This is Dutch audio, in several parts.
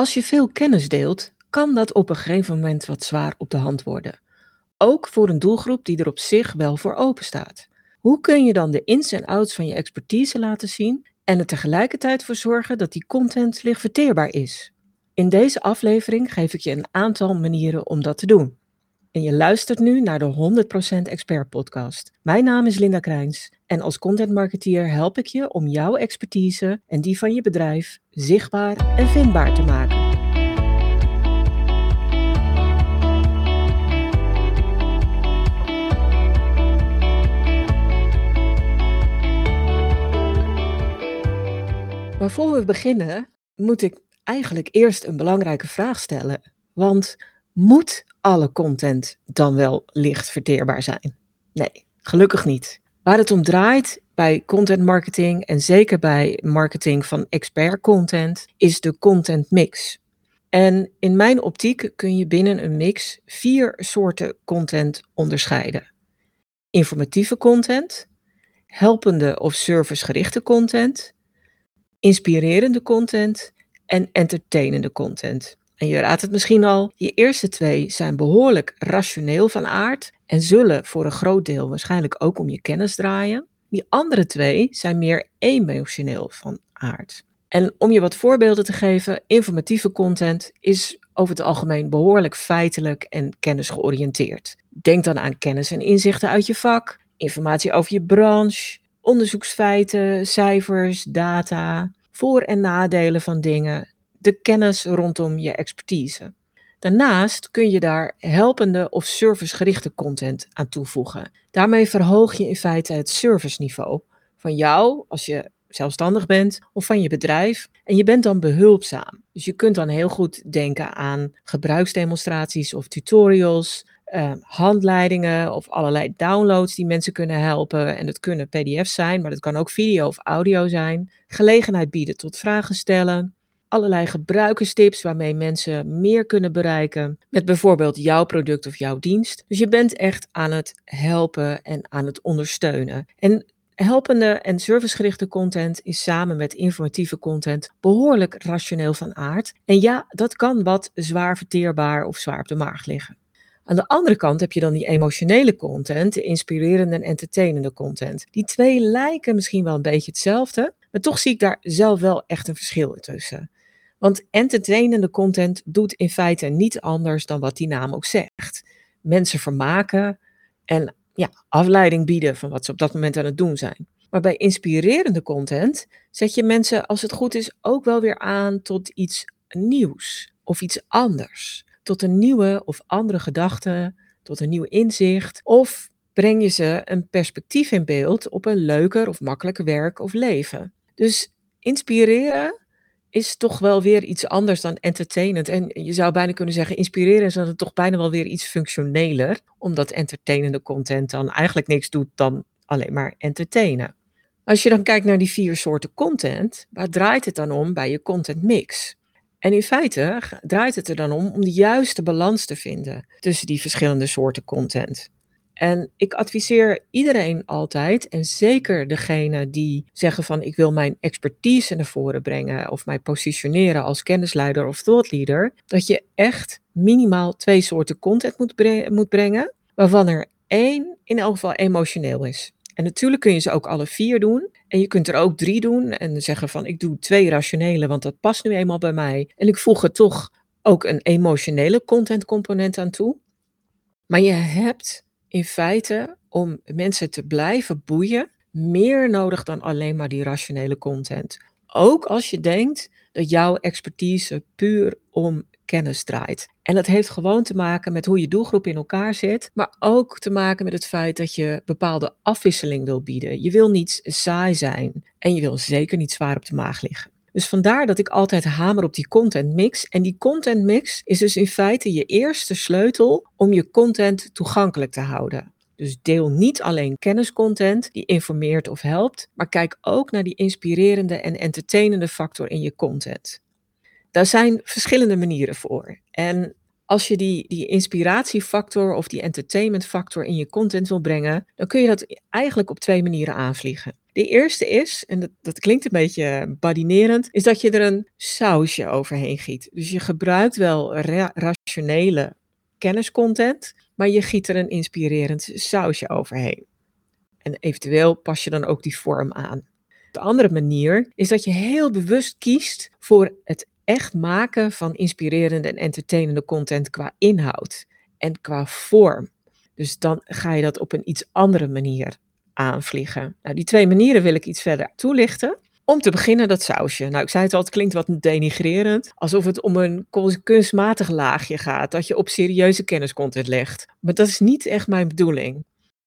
Als je veel kennis deelt, kan dat op een gegeven moment wat zwaar op de hand worden. Ook voor een doelgroep die er op zich wel voor open staat. Hoe kun je dan de ins en outs van je expertise laten zien en er tegelijkertijd voor zorgen dat die content licht verteerbaar is? In deze aflevering geef ik je een aantal manieren om dat te doen. En je luistert nu naar de 100% Expert Podcast. Mijn naam is Linda Krijns en als content marketeer help ik je om jouw expertise en die van je bedrijf zichtbaar en vindbaar te maken. Maar voor we beginnen, moet ik eigenlijk eerst een belangrijke vraag stellen. Want moet alle content dan wel licht verteerbaar zijn? Nee, gelukkig niet. Waar het om draait bij content marketing en zeker bij marketing van expert content is de content mix. En in mijn optiek kun je binnen een mix vier soorten content onderscheiden. Informatieve content, helpende of servicegerichte content, inspirerende content en entertainende content. En je raadt het misschien al, je eerste twee zijn behoorlijk rationeel van aard en zullen voor een groot deel waarschijnlijk ook om je kennis draaien. Die andere twee zijn meer emotioneel van aard. En om je wat voorbeelden te geven, informatieve content is over het algemeen behoorlijk feitelijk en kennisgeoriënteerd. Denk dan aan kennis en inzichten uit je vak, informatie over je branche, onderzoeksfeiten, cijfers, data, voor- en nadelen van dingen, de kennis rondom je expertise. Daarnaast kun je daar helpende of servicegerichte content aan toevoegen. Daarmee verhoog je in feite het serviceniveau van jou als je zelfstandig bent of van je bedrijf. En je bent dan behulpzaam. Dus je kunt dan heel goed denken aan gebruiksdemonstraties of tutorials, uh, handleidingen of allerlei downloads die mensen kunnen helpen. En dat kunnen PDF's zijn, maar dat kan ook video of audio zijn. Gelegenheid bieden tot vragen stellen. Allerlei gebruikerstips waarmee mensen meer kunnen bereiken met bijvoorbeeld jouw product of jouw dienst. Dus je bent echt aan het helpen en aan het ondersteunen. En helpende en servicegerichte content is samen met informatieve content behoorlijk rationeel van aard. En ja, dat kan wat zwaar verteerbaar of zwaar op de maag liggen. Aan de andere kant heb je dan die emotionele content, de inspirerende en entertainende content. Die twee lijken misschien wel een beetje hetzelfde, maar toch zie ik daar zelf wel echt een verschil tussen. Want entertainende content doet in feite niet anders dan wat die naam ook zegt. Mensen vermaken en ja, afleiding bieden van wat ze op dat moment aan het doen zijn. Maar bij inspirerende content zet je mensen, als het goed is, ook wel weer aan tot iets nieuws of iets anders tot een nieuwe of andere gedachte, tot een nieuw inzicht. Of breng je ze een perspectief in beeld op een leuker of makkelijker werk of leven. Dus inspireren is toch wel weer iets anders dan entertainend. En je zou bijna kunnen zeggen, inspireren is dan toch bijna wel weer iets functioneler, omdat entertainende content dan eigenlijk niks doet dan alleen maar entertainen. Als je dan kijkt naar die vier soorten content, waar draait het dan om bij je content mix? En in feite draait het er dan om om de juiste balans te vinden tussen die verschillende soorten content. En ik adviseer iedereen altijd, en zeker degene die zeggen van ik wil mijn expertise naar voren brengen of mij positioneren als kennisleider of thought leader, dat je echt minimaal twee soorten content moet, moet brengen, waarvan er één in elk geval emotioneel is. En natuurlijk kun je ze ook alle vier doen. En je kunt er ook drie doen en zeggen van ik doe twee rationele, want dat past nu eenmaal bij mij. En ik voeg er toch ook een emotionele content component aan toe. Maar je hebt in feite om mensen te blijven boeien meer nodig dan alleen maar die rationele content. Ook als je denkt dat jouw expertise puur om kennis draait. En dat heeft gewoon te maken met hoe je doelgroep in elkaar zit, maar ook te maken met het feit dat je bepaalde afwisseling wil bieden. Je wil niet saai zijn en je wil zeker niet zwaar op de maag liggen. Dus vandaar dat ik altijd hamer op die content mix. En die content mix is dus in feite je eerste sleutel om je content toegankelijk te houden. Dus deel niet alleen kenniscontent die informeert of helpt, maar kijk ook naar die inspirerende en entertainende factor in je content. Daar zijn verschillende manieren voor. En als je die, die inspiratiefactor of die entertainmentfactor in je content wil brengen, dan kun je dat eigenlijk op twee manieren aanvliegen. De eerste is, en dat, dat klinkt een beetje badinerend, is dat je er een sausje overheen giet. Dus je gebruikt wel rationele kenniscontent, maar je giet er een inspirerend sausje overheen. En eventueel pas je dan ook die vorm aan. De andere manier is dat je heel bewust kiest voor het echt maken van inspirerende en entertainende content qua inhoud en qua vorm. Dus dan ga je dat op een iets andere manier aanvliegen. Nou, die twee manieren wil ik iets verder toelichten. Om te beginnen dat sausje. Nou, ik zei het al, het klinkt wat denigrerend. Alsof het om een kunstmatig laagje gaat. Dat je op serieuze kenniscontent legt. Maar dat is niet echt mijn bedoeling.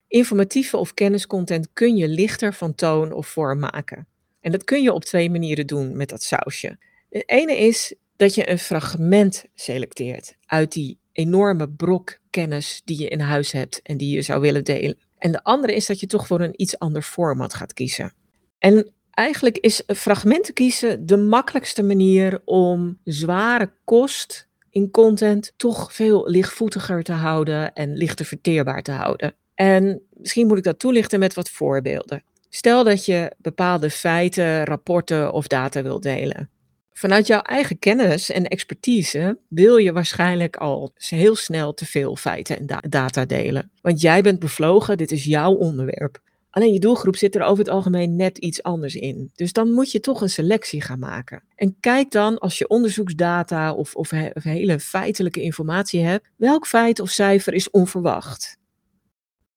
Informatieve of kenniscontent kun je lichter van toon of vorm maken. En dat kun je op twee manieren doen met dat sausje. De ene is dat je een fragment selecteert uit die enorme brok kennis die je in huis hebt en die je zou willen delen. En de andere is dat je toch voor een iets ander format gaat kiezen. En eigenlijk is fragmenten kiezen de makkelijkste manier om zware kost in content toch veel lichtvoetiger te houden en lichter verteerbaar te houden. En misschien moet ik dat toelichten met wat voorbeelden. Stel dat je bepaalde feiten, rapporten of data wilt delen. Vanuit jouw eigen kennis en expertise wil je waarschijnlijk al heel snel te veel feiten en data delen. Want jij bent bevlogen, dit is jouw onderwerp. Alleen je doelgroep zit er over het algemeen net iets anders in. Dus dan moet je toch een selectie gaan maken. En kijk dan, als je onderzoeksdata of, of, hele feitelijke informatie hebt, welk feit of cijfer is onverwacht?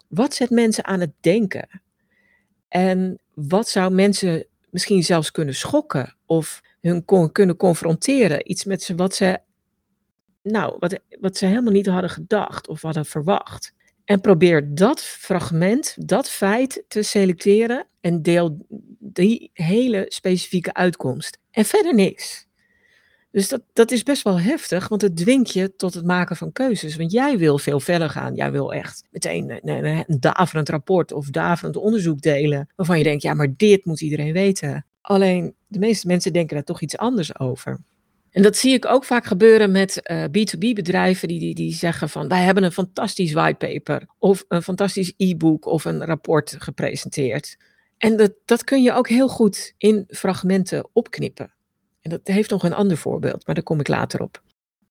Wat zet mensen aan het denken? En wat zou mensen misschien zelfs kunnen schokken of hun kunnen confronteren? Iets met ze wat ze, nou, wat, wat ze helemaal niet hadden gedacht of hadden verwacht. En probeer dat fragment, dat feit te selecteren en deel die hele specifieke uitkomst. En verder niks. Dus dat, dat is best wel heftig, want het dwingt je tot het maken van keuzes. Want jij wil veel verder gaan. Jij wil echt meteen een, een, een daverend rapport of daverend onderzoek delen. Waarvan je denkt, ja, maar dit moet iedereen weten. Alleen de meeste mensen denken daar toch iets anders over. En dat zie ik ook vaak gebeuren met eh, B2B-bedrijven die, die, die zeggen van wij hebben een fantastisch whitepaper of een fantastisch e-book of een rapport gepresenteerd. En dat, dat kun je ook heel goed in fragmenten opknippen. En dat heeft nog een ander voorbeeld, maar daar kom ik later op.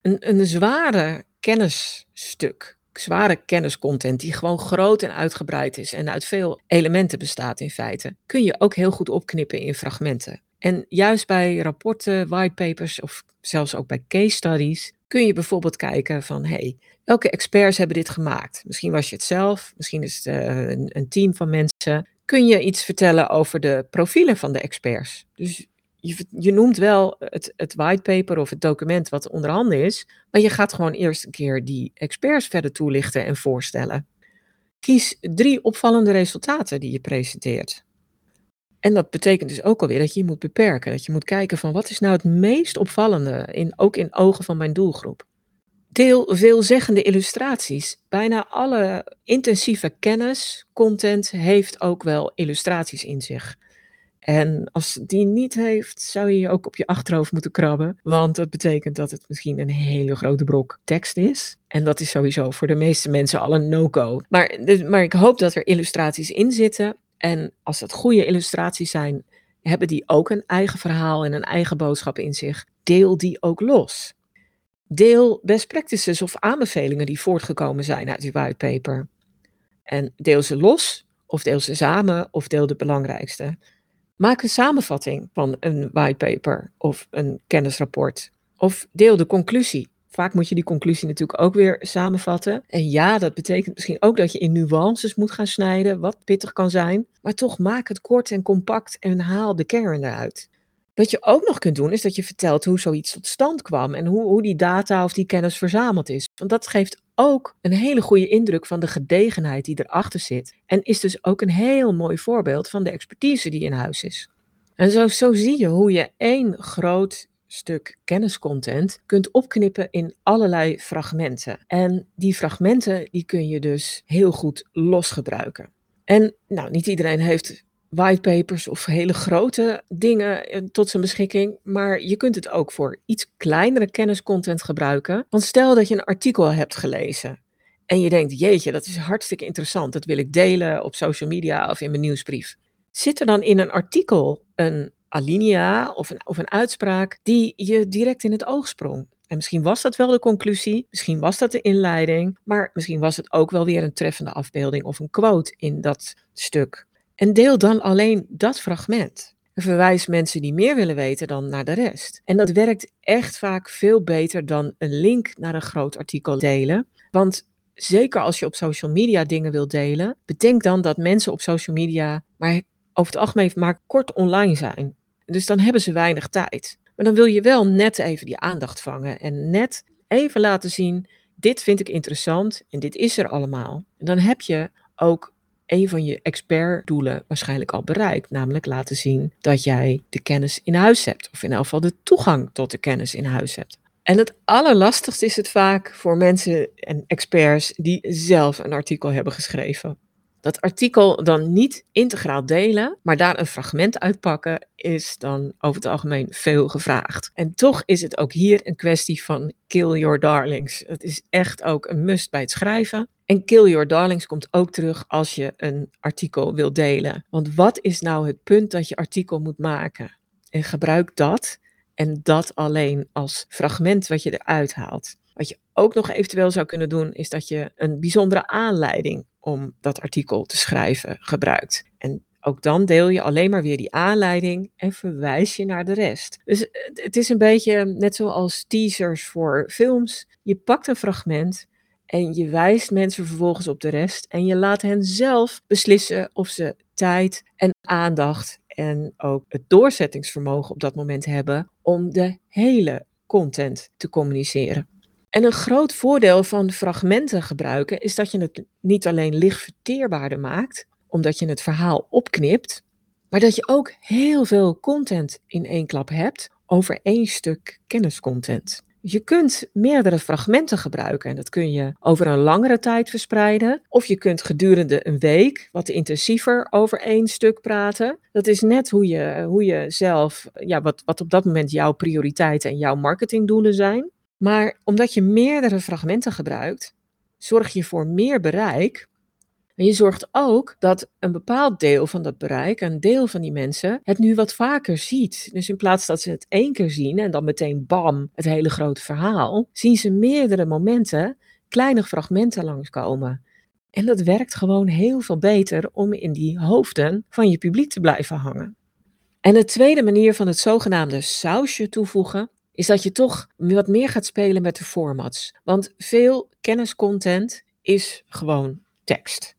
Een, een zware kennisstuk, zware kenniscontent die gewoon groot en uitgebreid is en uit veel elementen bestaat in feite, kun je ook heel goed opknippen in fragmenten. En juist bij rapporten, whitepapers of zelfs ook bij case studies kun je bijvoorbeeld kijken van hey, welke experts hebben dit gemaakt? Misschien was je het zelf, misschien is het een, een team van mensen. Kun je iets vertellen over de profielen van de experts? Dus je, noemt wel het, het whitepaper of het document wat onder handen is, maar je gaat gewoon eerst een keer die experts verder toelichten en voorstellen. Kies drie opvallende resultaten die je presenteert. En dat betekent dus ook alweer dat je je moet beperken. Dat je moet kijken van wat is nou het meest opvallende, in, ook in ogen van mijn doelgroep. Deel veelzeggende illustraties. Bijna alle intensieve kennis, content heeft ook wel illustraties in zich. En als die niet heeft, zou je je ook op je achterhoofd moeten krabben. Want dat betekent dat het misschien een hele grote brok tekst is. En dat is sowieso voor de meeste mensen al een no-go. Maar, dus, maar ik hoop dat er illustraties in zitten. En als het goede illustraties zijn, hebben die ook een eigen verhaal en een eigen boodschap in zich. Deel die ook los. Deel best practices of aanbevelingen die voortgekomen zijn uit die whitepaper. En deel ze los, of deel ze samen, of deel de belangrijkste. Maak een samenvatting van een whitepaper of een kennisrapport. Of deel de conclusie. Vaak moet je die conclusie natuurlijk ook weer samenvatten. En ja, dat betekent misschien ook dat je in nuances moet gaan snijden, wat pittig kan zijn. Maar toch maak het kort en compact en haal de kern eruit. Wat je ook nog kunt doen, is dat je vertelt hoe zoiets tot stand kwam en hoe, hoe die data of die kennis verzameld is. Want dat geeft ook een hele goede indruk van de gedegenheid die erachter zit. En is dus ook een heel mooi voorbeeld van de expertise die in huis is. En zo, zo zie je hoe je één groot stuk kenniscontent kunt opknippen in allerlei fragmenten. En die fragmenten die kun je dus heel goed losgebruiken. En nou, niet iedereen heeft whitepapers of hele grote dingen eh, tot zijn beschikking, maar je kunt het ook voor iets kleinere kenniscontent gebruiken. Want stel dat je een artikel hebt gelezen en je denkt, jeetje, dat is hartstikke interessant, dat wil ik delen op social media of in mijn nieuwsbrief. Zit er dan in een artikel een alinea of een, of een uitspraak die je direct in het oog sprong? En misschien was dat wel de conclusie, misschien was dat de inleiding, maar misschien was het ook wel weer een treffende afbeelding of een quote in dat stuk. En deel dan alleen dat fragment. En verwijs mensen die meer willen weten dan naar de rest. En dat werkt echt vaak veel beter dan een link naar een groot artikel delen. Want zeker als je op social media dingen wilt delen, bedenk dan dat mensen op social media maar over het algemeen maar kort online zijn. Dus dan hebben ze weinig tijd. Maar dan wil je wel net even die aandacht vangen en net even laten zien, dit vind ik interessant en dit is er allemaal. En dan heb je ook een van je expertdoelen waarschijnlijk al bereikt, namelijk laten zien dat jij de kennis in huis hebt, of in elk geval de toegang tot de kennis in huis hebt. En het allerlastigste is het vaak voor mensen en experts die zelf een artikel hebben geschreven. Dat artikel dan niet integraal delen, maar daar een fragment uitpakken, is dan over het algemeen veel gevraagd. En toch is het ook hier een kwestie van kill your darlings. Het is echt ook een must bij het schrijven. En kill your darlings komt ook terug als je een artikel wil delen. Want wat is nou het punt dat je artikel moet maken? En gebruik dat en dat alleen als fragment wat je eruit haalt. Wat je ook nog eventueel zou kunnen doen, is dat je een bijzondere aanleiding om dat artikel te schrijven gebruikt. En ook dan deel je alleen maar weer die aanleiding en verwijs je naar de rest. Dus het is een beetje net zoals teasers voor films. Je pakt een fragment en je wijst mensen vervolgens op de rest en je laat hen zelf beslissen of ze tijd en aandacht en ook het doorzettingsvermogen op dat moment hebben om de hele content te communiceren. En een groot voordeel van fragmenten gebruiken is dat je het niet alleen licht verteerbaarder maakt, omdat je het verhaal opknipt, maar dat je ook heel veel content in één klap hebt over één stuk kenniscontent. Je kunt meerdere fragmenten gebruiken en dat kun je over een langere tijd verspreiden. Of je kunt gedurende een week wat intensiever over één stuk praten. Dat is net hoe je, hoe je zelf, ja, wat, wat op dat moment jouw prioriteiten en jouw marketingdoelen zijn. Maar omdat je meerdere fragmenten gebruikt, zorg je voor meer bereik. En je zorgt ook dat een bepaald deel van dat bereik, een deel van die mensen, het nu wat vaker ziet. Dus in plaats dat ze het één keer zien en dan meteen bam, het hele grote verhaal, zien ze meerdere momenten kleine fragmenten langskomen. En dat werkt gewoon heel veel beter om in die hoofden van je publiek te blijven hangen. En de tweede manier van het zogenaamde sausje toevoegen is dat je toch wat meer gaat spelen met de formats. Want veel kenniscontent is gewoon tekst.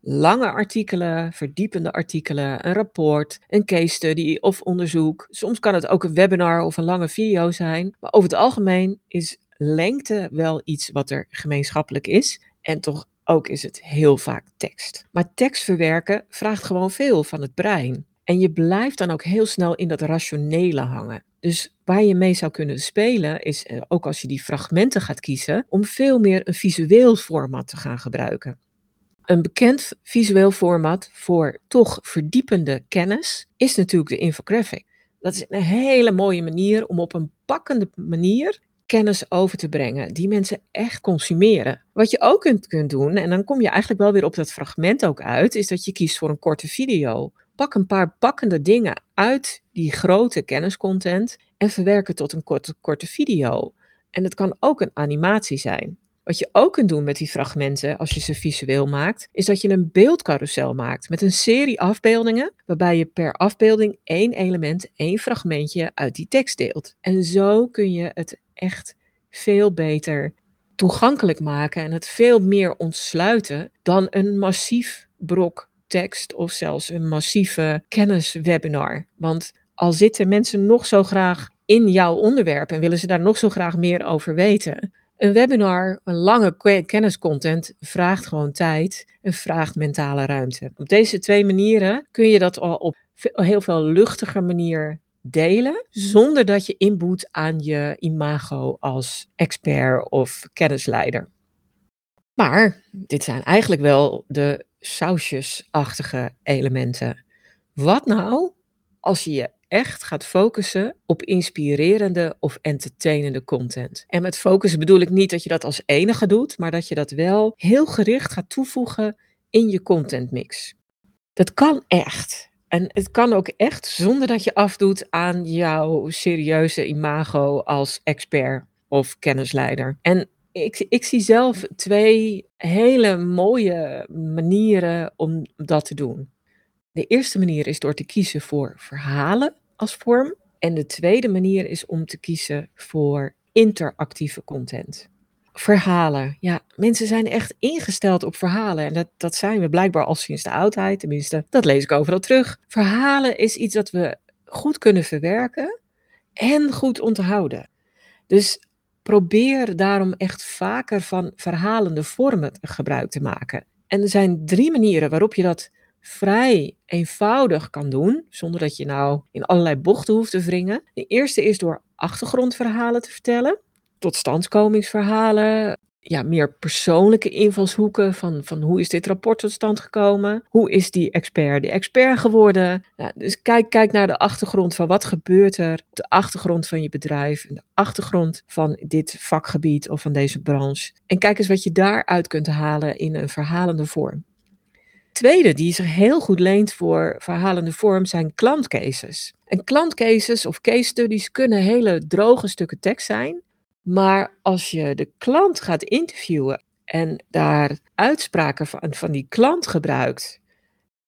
Lange artikelen, verdiepende artikelen, een rapport, een case study of onderzoek. Soms kan het ook een webinar of een lange video zijn. Maar over het algemeen is lengte wel iets wat er gemeenschappelijk is. En toch ook is het heel vaak tekst. Maar tekst verwerken vraagt gewoon veel van het brein. En je blijft dan ook heel snel in dat rationele hangen. Dus waar je mee zou kunnen spelen is, eh, ook als je die fragmenten gaat kiezen, om veel meer een visueel format te gaan gebruiken. Een bekend visueel format voor toch verdiepende kennis is natuurlijk de infographic. Dat is een hele mooie manier om op een pakkende manier kennis over te brengen die mensen echt consumeren. Wat je ook kunt, kunt doen, en dan kom je eigenlijk wel weer op dat fragment ook uit, is dat je kiest voor een korte video. Pak een paar pakkende dingen uit die grote kenniscontent en verwerk het tot een korte, korte video. En het kan ook een animatie zijn. Wat je ook kunt doen met die fragmenten, als je ze visueel maakt, is dat je een beeldcarousel maakt met een serie afbeeldingen, waarbij je per afbeelding één element, één fragmentje uit die tekst deelt. En zo kun je het echt veel beter toegankelijk maken en het veel meer ontsluiten dan een massief brok tekst of zelfs een massieve kenniswebinar. Want al zitten mensen nog zo graag in jouw onderwerp en willen ze daar nog zo graag meer over weten. Een webinar, een lange kenniscontent, vraagt gewoon tijd en vraagt mentale ruimte. Op deze twee manieren kun je dat al op heel veel luchtiger manier delen, zonder dat je inboet aan je imago als expert of kennisleider. Maar dit zijn eigenlijk wel de sausjesachtige elementen. Wat nou als je je echt gaat focussen op inspirerende of entertainende content? En met focussen bedoel ik niet dat je dat als enige doet, maar dat je dat wel heel gericht gaat toevoegen in je contentmix. Dat kan echt. En het kan ook echt zonder dat je afdoet aan jouw serieuze imago als expert of kennisleider. En ik, ik zie zelf twee hele mooie manieren om dat te doen. De eerste manier is door te kiezen voor verhalen als vorm. En de tweede manier is om te kiezen voor interactieve content. Verhalen. Ja, mensen zijn echt ingesteld op verhalen. En dat, dat zijn we blijkbaar al sinds de oudheid. Tenminste, dat lees ik overal terug. Verhalen is iets dat we goed kunnen verwerken en goed onthouden. Dus probeer daarom echt vaker van verhalende vormen gebruik te maken. En er zijn drie manieren waarop je dat vrij eenvoudig kan doen, zonder dat je nou in allerlei bochten hoeft te wringen. De eerste is door achtergrondverhalen te vertellen, totstandkomingsverhalen, ja, meer persoonlijke invalshoeken van, van hoe is dit rapport tot stand gekomen? Hoe is die expert de expert geworden? dus kijk, kijk naar de achtergrond van wat gebeurt er, de achtergrond van je bedrijf, de achtergrond van dit vakgebied of van deze branche. En kijk eens wat je daaruit kunt halen in een verhalende vorm. Tweede, die zich heel goed leent voor verhalende vorm, zijn klantcases. En klantcases of case studies kunnen hele droge stukken tekst zijn, maar als je de klant gaat interviewen en daar uitspraken van, van die klant gebruikt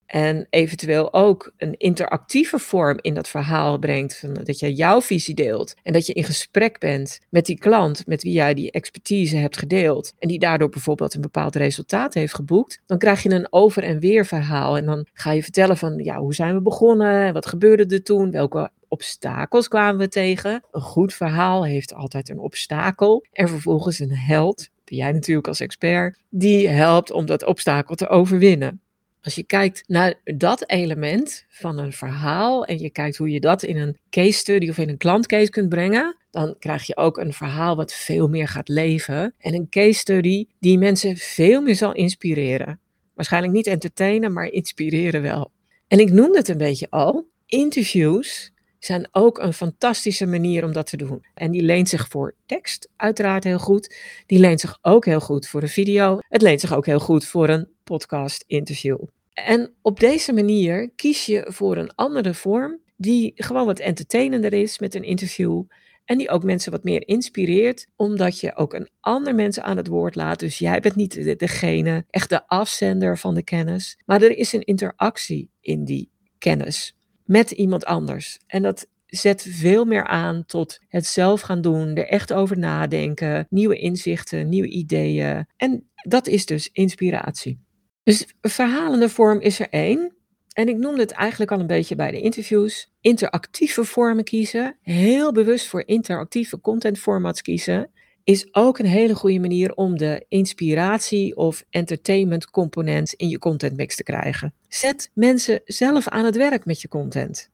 en eventueel ook een interactieve vorm in dat verhaal brengt, van dat je jouw visie deelt en dat je in gesprek bent met die klant met wie jij die expertise hebt gedeeld en die daardoor bijvoorbeeld een bepaald resultaat heeft geboekt, dan krijg je een over en weer verhaal. En dan ga je vertellen van ja, hoe zijn we begonnen, wat gebeurde er toen, welke obstakels kwamen we tegen. Een goed verhaal heeft altijd een obstakel en vervolgens een held, jij natuurlijk als expert, die helpt om dat obstakel te overwinnen. Als je kijkt naar dat element van een verhaal en je kijkt hoe je dat in een case study of in een klantcase kunt brengen, dan krijg je ook een verhaal wat veel meer gaat leven en een case study die mensen veel meer zal inspireren. Waarschijnlijk niet entertainen, maar inspireren wel. En ik noemde het een beetje al, interviews zijn ook een fantastische manier om dat te doen. En die leent zich voor tekst uiteraard heel goed. Die leent zich ook heel goed voor een video. Het leent zich ook heel goed voor een podcast interview. En op deze manier kies je voor een andere vorm die gewoon wat entertainender is met een interview. En die ook mensen wat meer inspireert, omdat je ook een ander mensen aan het woord laat. Dus jij bent niet degene, echt de afzender van de kennis. Maar er is een interactie in die kennis met iemand anders. En dat zet veel meer aan tot het zelf gaan doen, er echt over nadenken, nieuwe inzichten, nieuwe ideeën. En dat is dus inspiratie. Dus verhalende vorm is er één. En ik noemde het eigenlijk al een beetje bij de interviews. Interactieve vormen kiezen, heel bewust voor interactieve contentformats kiezen, is ook een hele goede manier om de inspiratie of entertainment component in je content mix te krijgen. Zet mensen zelf aan het werk met je content.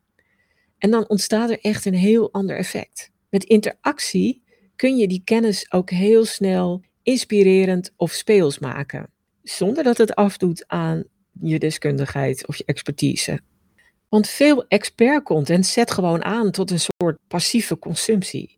En dan ontstaat er echt een heel ander effect. Met interactie kun je die kennis ook heel snel inspirerend of speels maken, zonder dat het afdoet aan je deskundigheid of je expertise. Want veel expert content zet gewoon aan tot een soort passieve consumptie.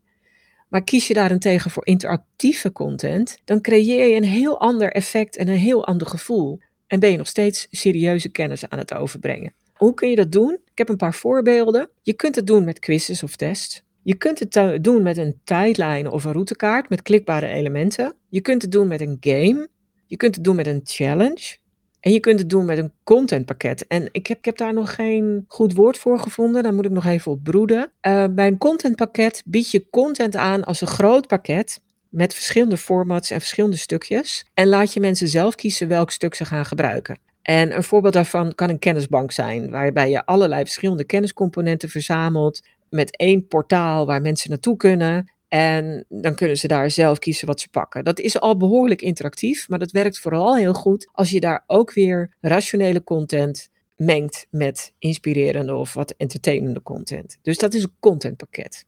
Maar kies je daarentegen voor interactieve content, dan creëer je een heel ander effect en een heel ander gevoel. En ben je nog steeds serieuze kennis aan het overbrengen. Hoe kun je dat doen? Ik heb een paar voorbeelden. Je kunt het doen met quizzes of tests. Je kunt het doen met een tijdlijn of een routekaart met klikbare elementen. Je kunt het doen met een game. Je kunt het doen met een challenge. En je kunt het doen met een contentpakket. En ik heb, ik heb daar nog geen goed woord voor gevonden. Daar moet ik nog even op broeden. Uh, bij een contentpakket bied je content aan als een groot pakket. Met verschillende formats en verschillende stukjes. En laat je mensen zelf kiezen welk stuk ze gaan gebruiken. En een voorbeeld daarvan kan een kennisbank zijn, waarbij je allerlei verschillende kenniscomponenten verzamelt met één portaal waar mensen naartoe kunnen. En dan kunnen ze daar zelf kiezen wat ze pakken. Dat is al behoorlijk interactief, maar dat werkt vooral heel goed als je daar ook weer rationele content mengt met inspirerende of wat entertainende content. Dus dat is een contentpakket.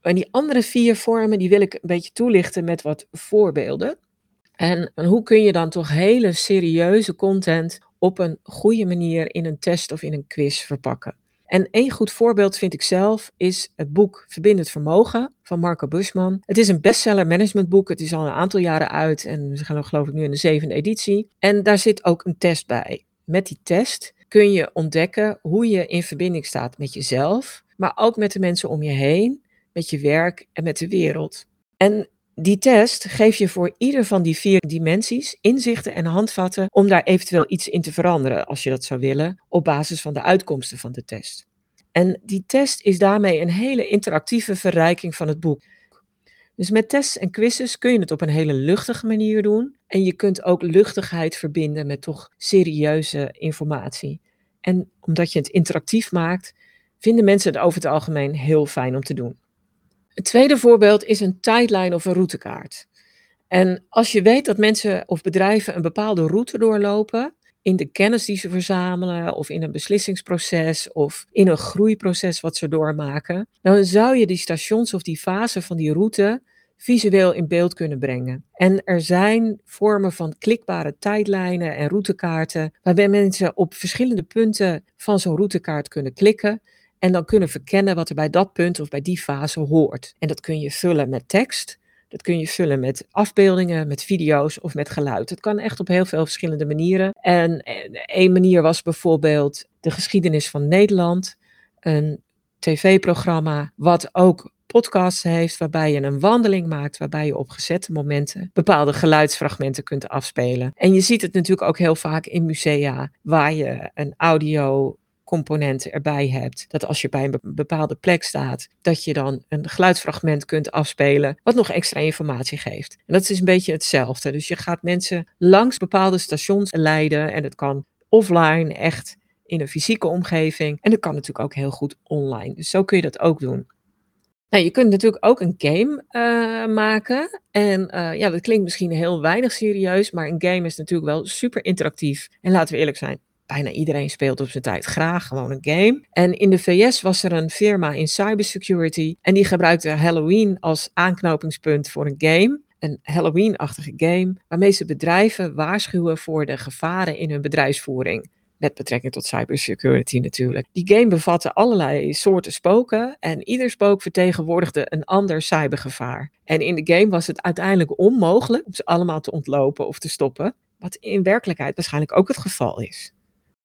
En die andere vier vormen, die wil ik een beetje toelichten met wat voorbeelden. En, en hoe kun je dan toch hele serieuze content op een goede manier in een test of in een quiz verpakken. En één goed voorbeeld vind ik zelf is het boek Verbindend Vermogen van Marco Busman. Het is een bestseller managementboek. Het is al een aantal jaren uit en we gaan geloof ik nu in de zevende editie. En daar zit ook een test bij. Met die test kun je ontdekken hoe je in verbinding staat met jezelf, maar ook met de mensen om je heen, met je werk en met de wereld. En die test geeft je voor ieder van die vier dimensies inzichten en handvatten om daar eventueel iets in te veranderen, als je dat zou willen, op basis van de uitkomsten van de test. En die test is daarmee een hele interactieve verrijking van het boek. Dus met tests en quizzes kun je het op een hele luchtige manier doen. En je kunt ook luchtigheid verbinden met toch serieuze informatie. En omdat je het interactief maakt, vinden mensen het over het algemeen heel fijn om te doen. Het tweede voorbeeld is een tijdlijn of een routekaart. En als je weet dat mensen of bedrijven een bepaalde route doorlopen, in de kennis die ze verzamelen, of in een beslissingsproces, of in een groeiproces wat ze doormaken, dan zou je die stations of die fase van die route visueel in beeld kunnen brengen. En er zijn vormen van klikbare tijdlijnen en routekaarten, waarbij mensen op verschillende punten van zo'n routekaart kunnen klikken en dan kunnen verkennen wat er bij dat punt of bij die fase hoort. En dat kun je vullen met tekst. Dat kun je vullen met afbeeldingen, met video's of met geluid. Het kan echt op heel veel verschillende manieren. En één manier was bijvoorbeeld de geschiedenis van Nederland. Een tv-programma wat ook podcasts heeft, waarbij je een wandeling maakt, waarbij je op gezette momenten bepaalde geluidsfragmenten kunt afspelen. En je ziet het natuurlijk ook heel vaak in musea, waar je een audio componenten erbij hebt. Dat als je bij een bepaalde plek staat, dat je dan een geluidsfragment kunt afspelen, wat nog extra informatie geeft. En dat is een beetje hetzelfde. Dus je gaat mensen langs bepaalde stations leiden en het kan offline echt in een fysieke omgeving. En dat kan natuurlijk ook heel goed online. Dus zo kun je dat ook doen. Nou, je kunt natuurlijk ook een game uh, maken. En uh, ja, dat klinkt misschien heel weinig serieus, maar een game is natuurlijk wel super interactief. En laten we eerlijk zijn, bijna iedereen speelt op zijn tijd graag gewoon een game. En in de VS was er een firma in cybersecurity en die gebruikte Halloween als aanknopingspunt voor een game. Een Halloween-achtige game waarmee ze bedrijven waarschuwen voor de gevaren in hun bedrijfsvoering. Met betrekking tot cybersecurity natuurlijk. Die game bevatte allerlei soorten spoken en ieder spook vertegenwoordigde een ander cybergevaar. En in de game was het uiteindelijk onmogelijk om ze allemaal te ontlopen of te stoppen. Wat in werkelijkheid waarschijnlijk ook het geval is.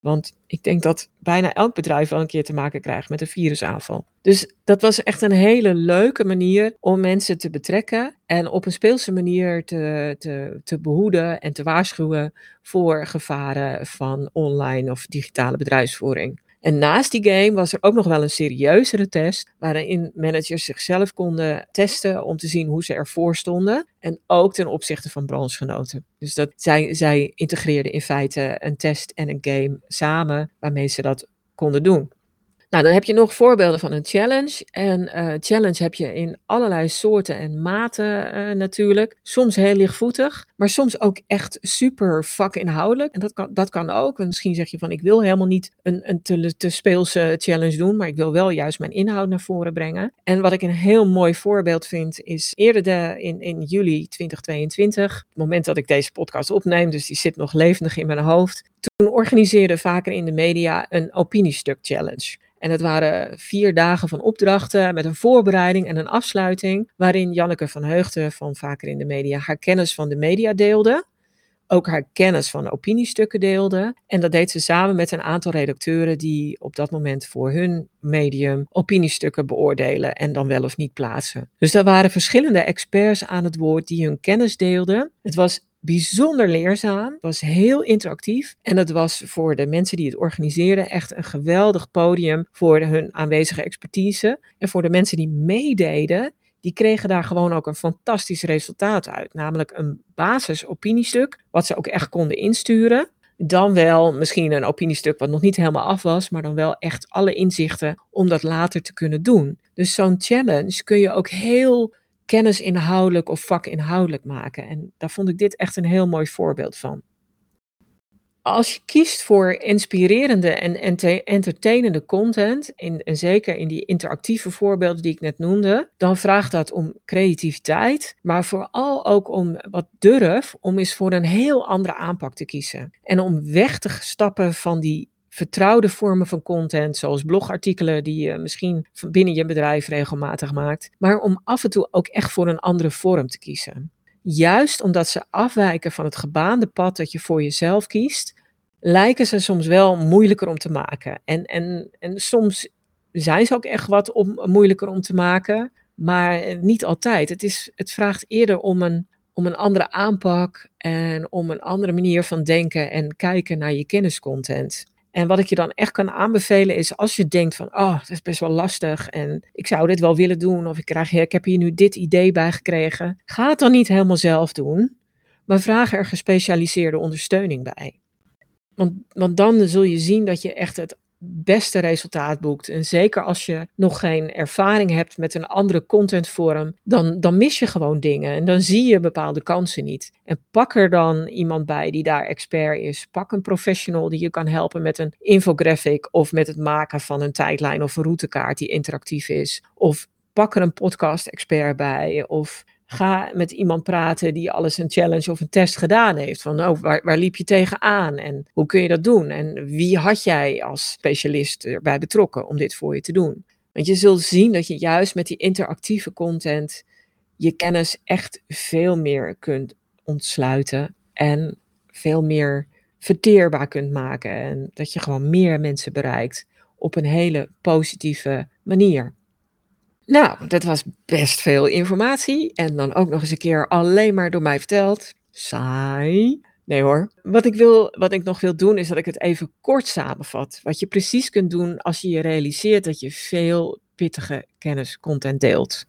Want ik denk dat bijna elk bedrijf wel een keer te maken krijgt met een virusaanval. Dus dat was echt een hele leuke manier om mensen te betrekken en op een speelse manier te, te, te behoeden en te waarschuwen voor gevaren van online of digitale bedrijfsvoering. En naast die game was er ook nog wel een serieuzere test, waarin managers zichzelf konden testen om te zien hoe ze ervoor stonden. En ook ten opzichte van branchegenoten. Dus dat zij, zij integreerden in feite een test en een game samen, waarmee ze dat konden doen. Nou, dan heb je nog voorbeelden van een challenge. En uh, challenge heb je in allerlei soorten en maten uh, natuurlijk. Soms heel lichtvoetig, maar soms ook echt super vakinhoudelijk. En dat kan, dat kan ook. En misschien zeg je van, ik wil helemaal niet een, een te, te speelse challenge doen, maar ik wil wel juist mijn inhoud naar voren brengen. En wat ik een heel mooi voorbeeld vind, is eerder de, in, in juli 2022, het moment dat ik deze podcast opneem, dus die zit nog levendig in mijn hoofd. Toen organiseerde vaker in de media een opiniestuk challenge. En het waren vier dagen van opdrachten met een voorbereiding en een afsluiting, waarin Janneke van Heugden van Vaker in de Media haar kennis van de media deelde, ook haar kennis van opiniestukken deelde. En dat deed ze samen met een aantal redacteuren die op dat moment voor hun medium opiniestukken beoordelen en dan wel of niet plaatsen. Dus daar waren verschillende experts aan het woord die hun kennis deelden. Het was bijzonder leerzaam, was heel interactief en het was voor de mensen die het organiseerden echt een geweldig podium voor hun aanwezige expertise. En voor de mensen die meededen, die kregen daar gewoon ook een fantastisch resultaat uit. Namelijk een basisopiniestuk, wat ze ook echt konden insturen. Dan wel misschien een opiniestuk wat nog niet helemaal af was, maar dan wel echt alle inzichten om dat later te kunnen doen. Dus zo'n challenge kun je ook heel kennisinhoudelijk of vakinhoudelijk maken. En daar vond ik dit echt een heel mooi voorbeeld van. als je kiest voor inspirerende en entertainende content, in, en zeker in die interactieve voorbeelden die ik net noemde, dan vraagt dat om creativiteit, maar vooral ook om wat durf om eens voor een heel andere aanpak te kiezen. En om weg te stappen van die vertrouwde vormen van content, zoals blogartikelen die je misschien binnen je bedrijf regelmatig maakt, maar om af en toe ook echt voor een andere vorm te kiezen. Juist omdat ze afwijken van het gebaande pad dat je voor jezelf kiest, lijken ze soms wel moeilijker om te maken. En, en, en soms zijn ze ook echt wat om, moeilijker om te maken, maar niet altijd. Het, is, het vraagt eerder om een, om een andere aanpak en om een andere manier van denken en kijken naar je kenniscontent. En wat ik je dan echt kan aanbevelen is als je denkt van, oh, dat is best wel lastig en ik zou dit wel willen doen of ik, krijg, ik heb hier nu dit idee bij gekregen. Ga het dan niet helemaal zelf doen, maar vraag er gespecialiseerde ondersteuning bij. Want, want dan zul je zien dat je echt het beste resultaat boekt. En zeker als je nog geen ervaring hebt met een andere contentvorm, dan, dan mis je gewoon dingen en dan zie je bepaalde kansen niet. En pak er dan iemand bij die daar expert is. Pak een professional die je kan helpen met een infographic of met het maken van een tijdlijn of een routekaart die interactief is. Of pak er een podcast-expert bij. Of Ga met iemand praten die alles een challenge of een test gedaan heeft. Van oh, waar, waar liep je tegenaan en hoe kun je dat doen? En wie had jij als specialist erbij betrokken om dit voor je te doen? Want je zult zien dat je juist met die interactieve content je kennis echt veel meer kunt ontsluiten en veel meer verteerbaar kunt maken. En dat je gewoon meer mensen bereikt op een hele positieve manier. Nou, dat was best veel informatie. En dan ook nog eens een keer alleen maar door mij verteld. Saai. Nee hoor. Wat ik, wil, wat ik nog wil doen is dat ik het even kort samenvat. Wat je precies kunt doen als je je realiseert dat je veel pittige kenniscontent deelt.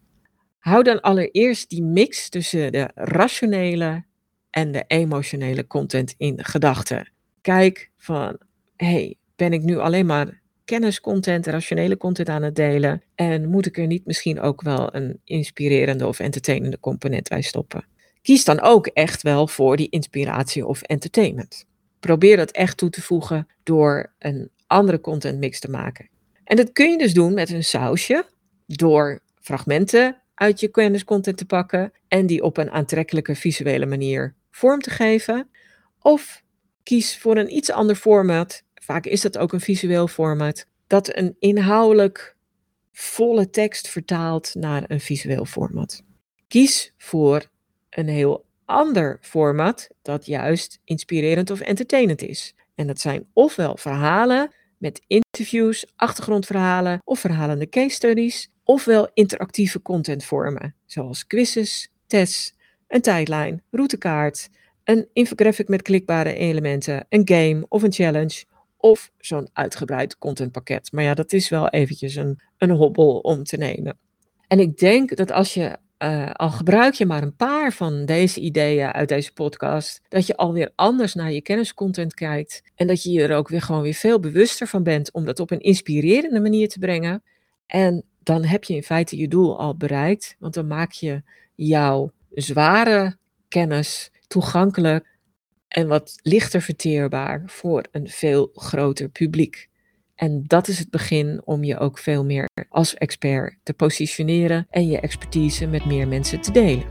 Hou dan allereerst die mix tussen de rationele en de emotionele content in gedachten. Kijk van, hey, ben ik nu alleen maar kenniscontent, rationele content aan het delen? En moet ik er niet misschien ook wel een inspirerende of entertainende component bij stoppen? Kies dan ook echt wel voor die inspiratie of entertainment. Probeer dat echt toe te voegen door een andere contentmix te maken. En dat kun je dus doen met een sausje, door fragmenten uit je kenniscontent te pakken en die op een aantrekkelijke visuele manier vorm te geven. Of kies voor een iets ander format vaak is dat ook een visueel format, dat een inhoudelijk volle tekst vertaalt naar een visueel format. Kies voor een heel ander format dat juist inspirerend of entertainend is. En dat zijn ofwel verhalen met interviews, achtergrondverhalen of verhalende case studies, ofwel interactieve contentvormen, zoals quizzes, tests, een tijdlijn, routekaart, een infographic met klikbare elementen, een game of een challenge, of zo'n uitgebreid contentpakket. Maar ja, dat is wel eventjes een, een hobbel om te nemen. En ik denk dat als je, uh, al gebruik je maar een paar van deze ideeën uit deze podcast, dat je alweer anders naar je kenniscontent kijkt. En dat je je er ook weer gewoon weer veel bewuster van bent om dat op een inspirerende manier te brengen. En dan heb je in feite je doel al bereikt, want dan maak je jouw zware kennis toegankelijk en wat lichter verteerbaar voor een veel groter publiek. En dat is het begin om je ook veel meer als expert te positioneren en je expertise met meer mensen te delen.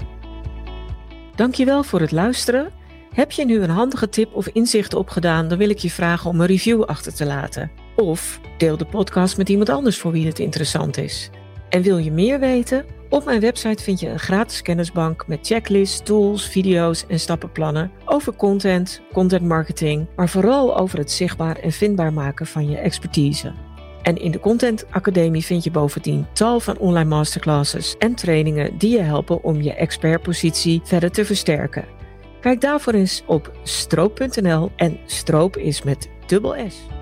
Dankjewel voor het luisteren. Heb je nu een handige tip of inzicht opgedaan, dan wil ik je vragen om een review achter te laten. Of deel de podcast met iemand anders voor wie het interessant is. En wil je meer weten? Op mijn website vind je een gratis kennisbank met checklists, tools, video's en stappenplannen over content, content marketing, maar vooral over het zichtbaar en vindbaar maken van je expertise. En in de Content Academie vind je bovendien tal van online masterclasses en trainingen die je helpen om je expertpositie verder te versterken. Kijk daarvoor eens op stroop.nl en stroop is met dubbel S.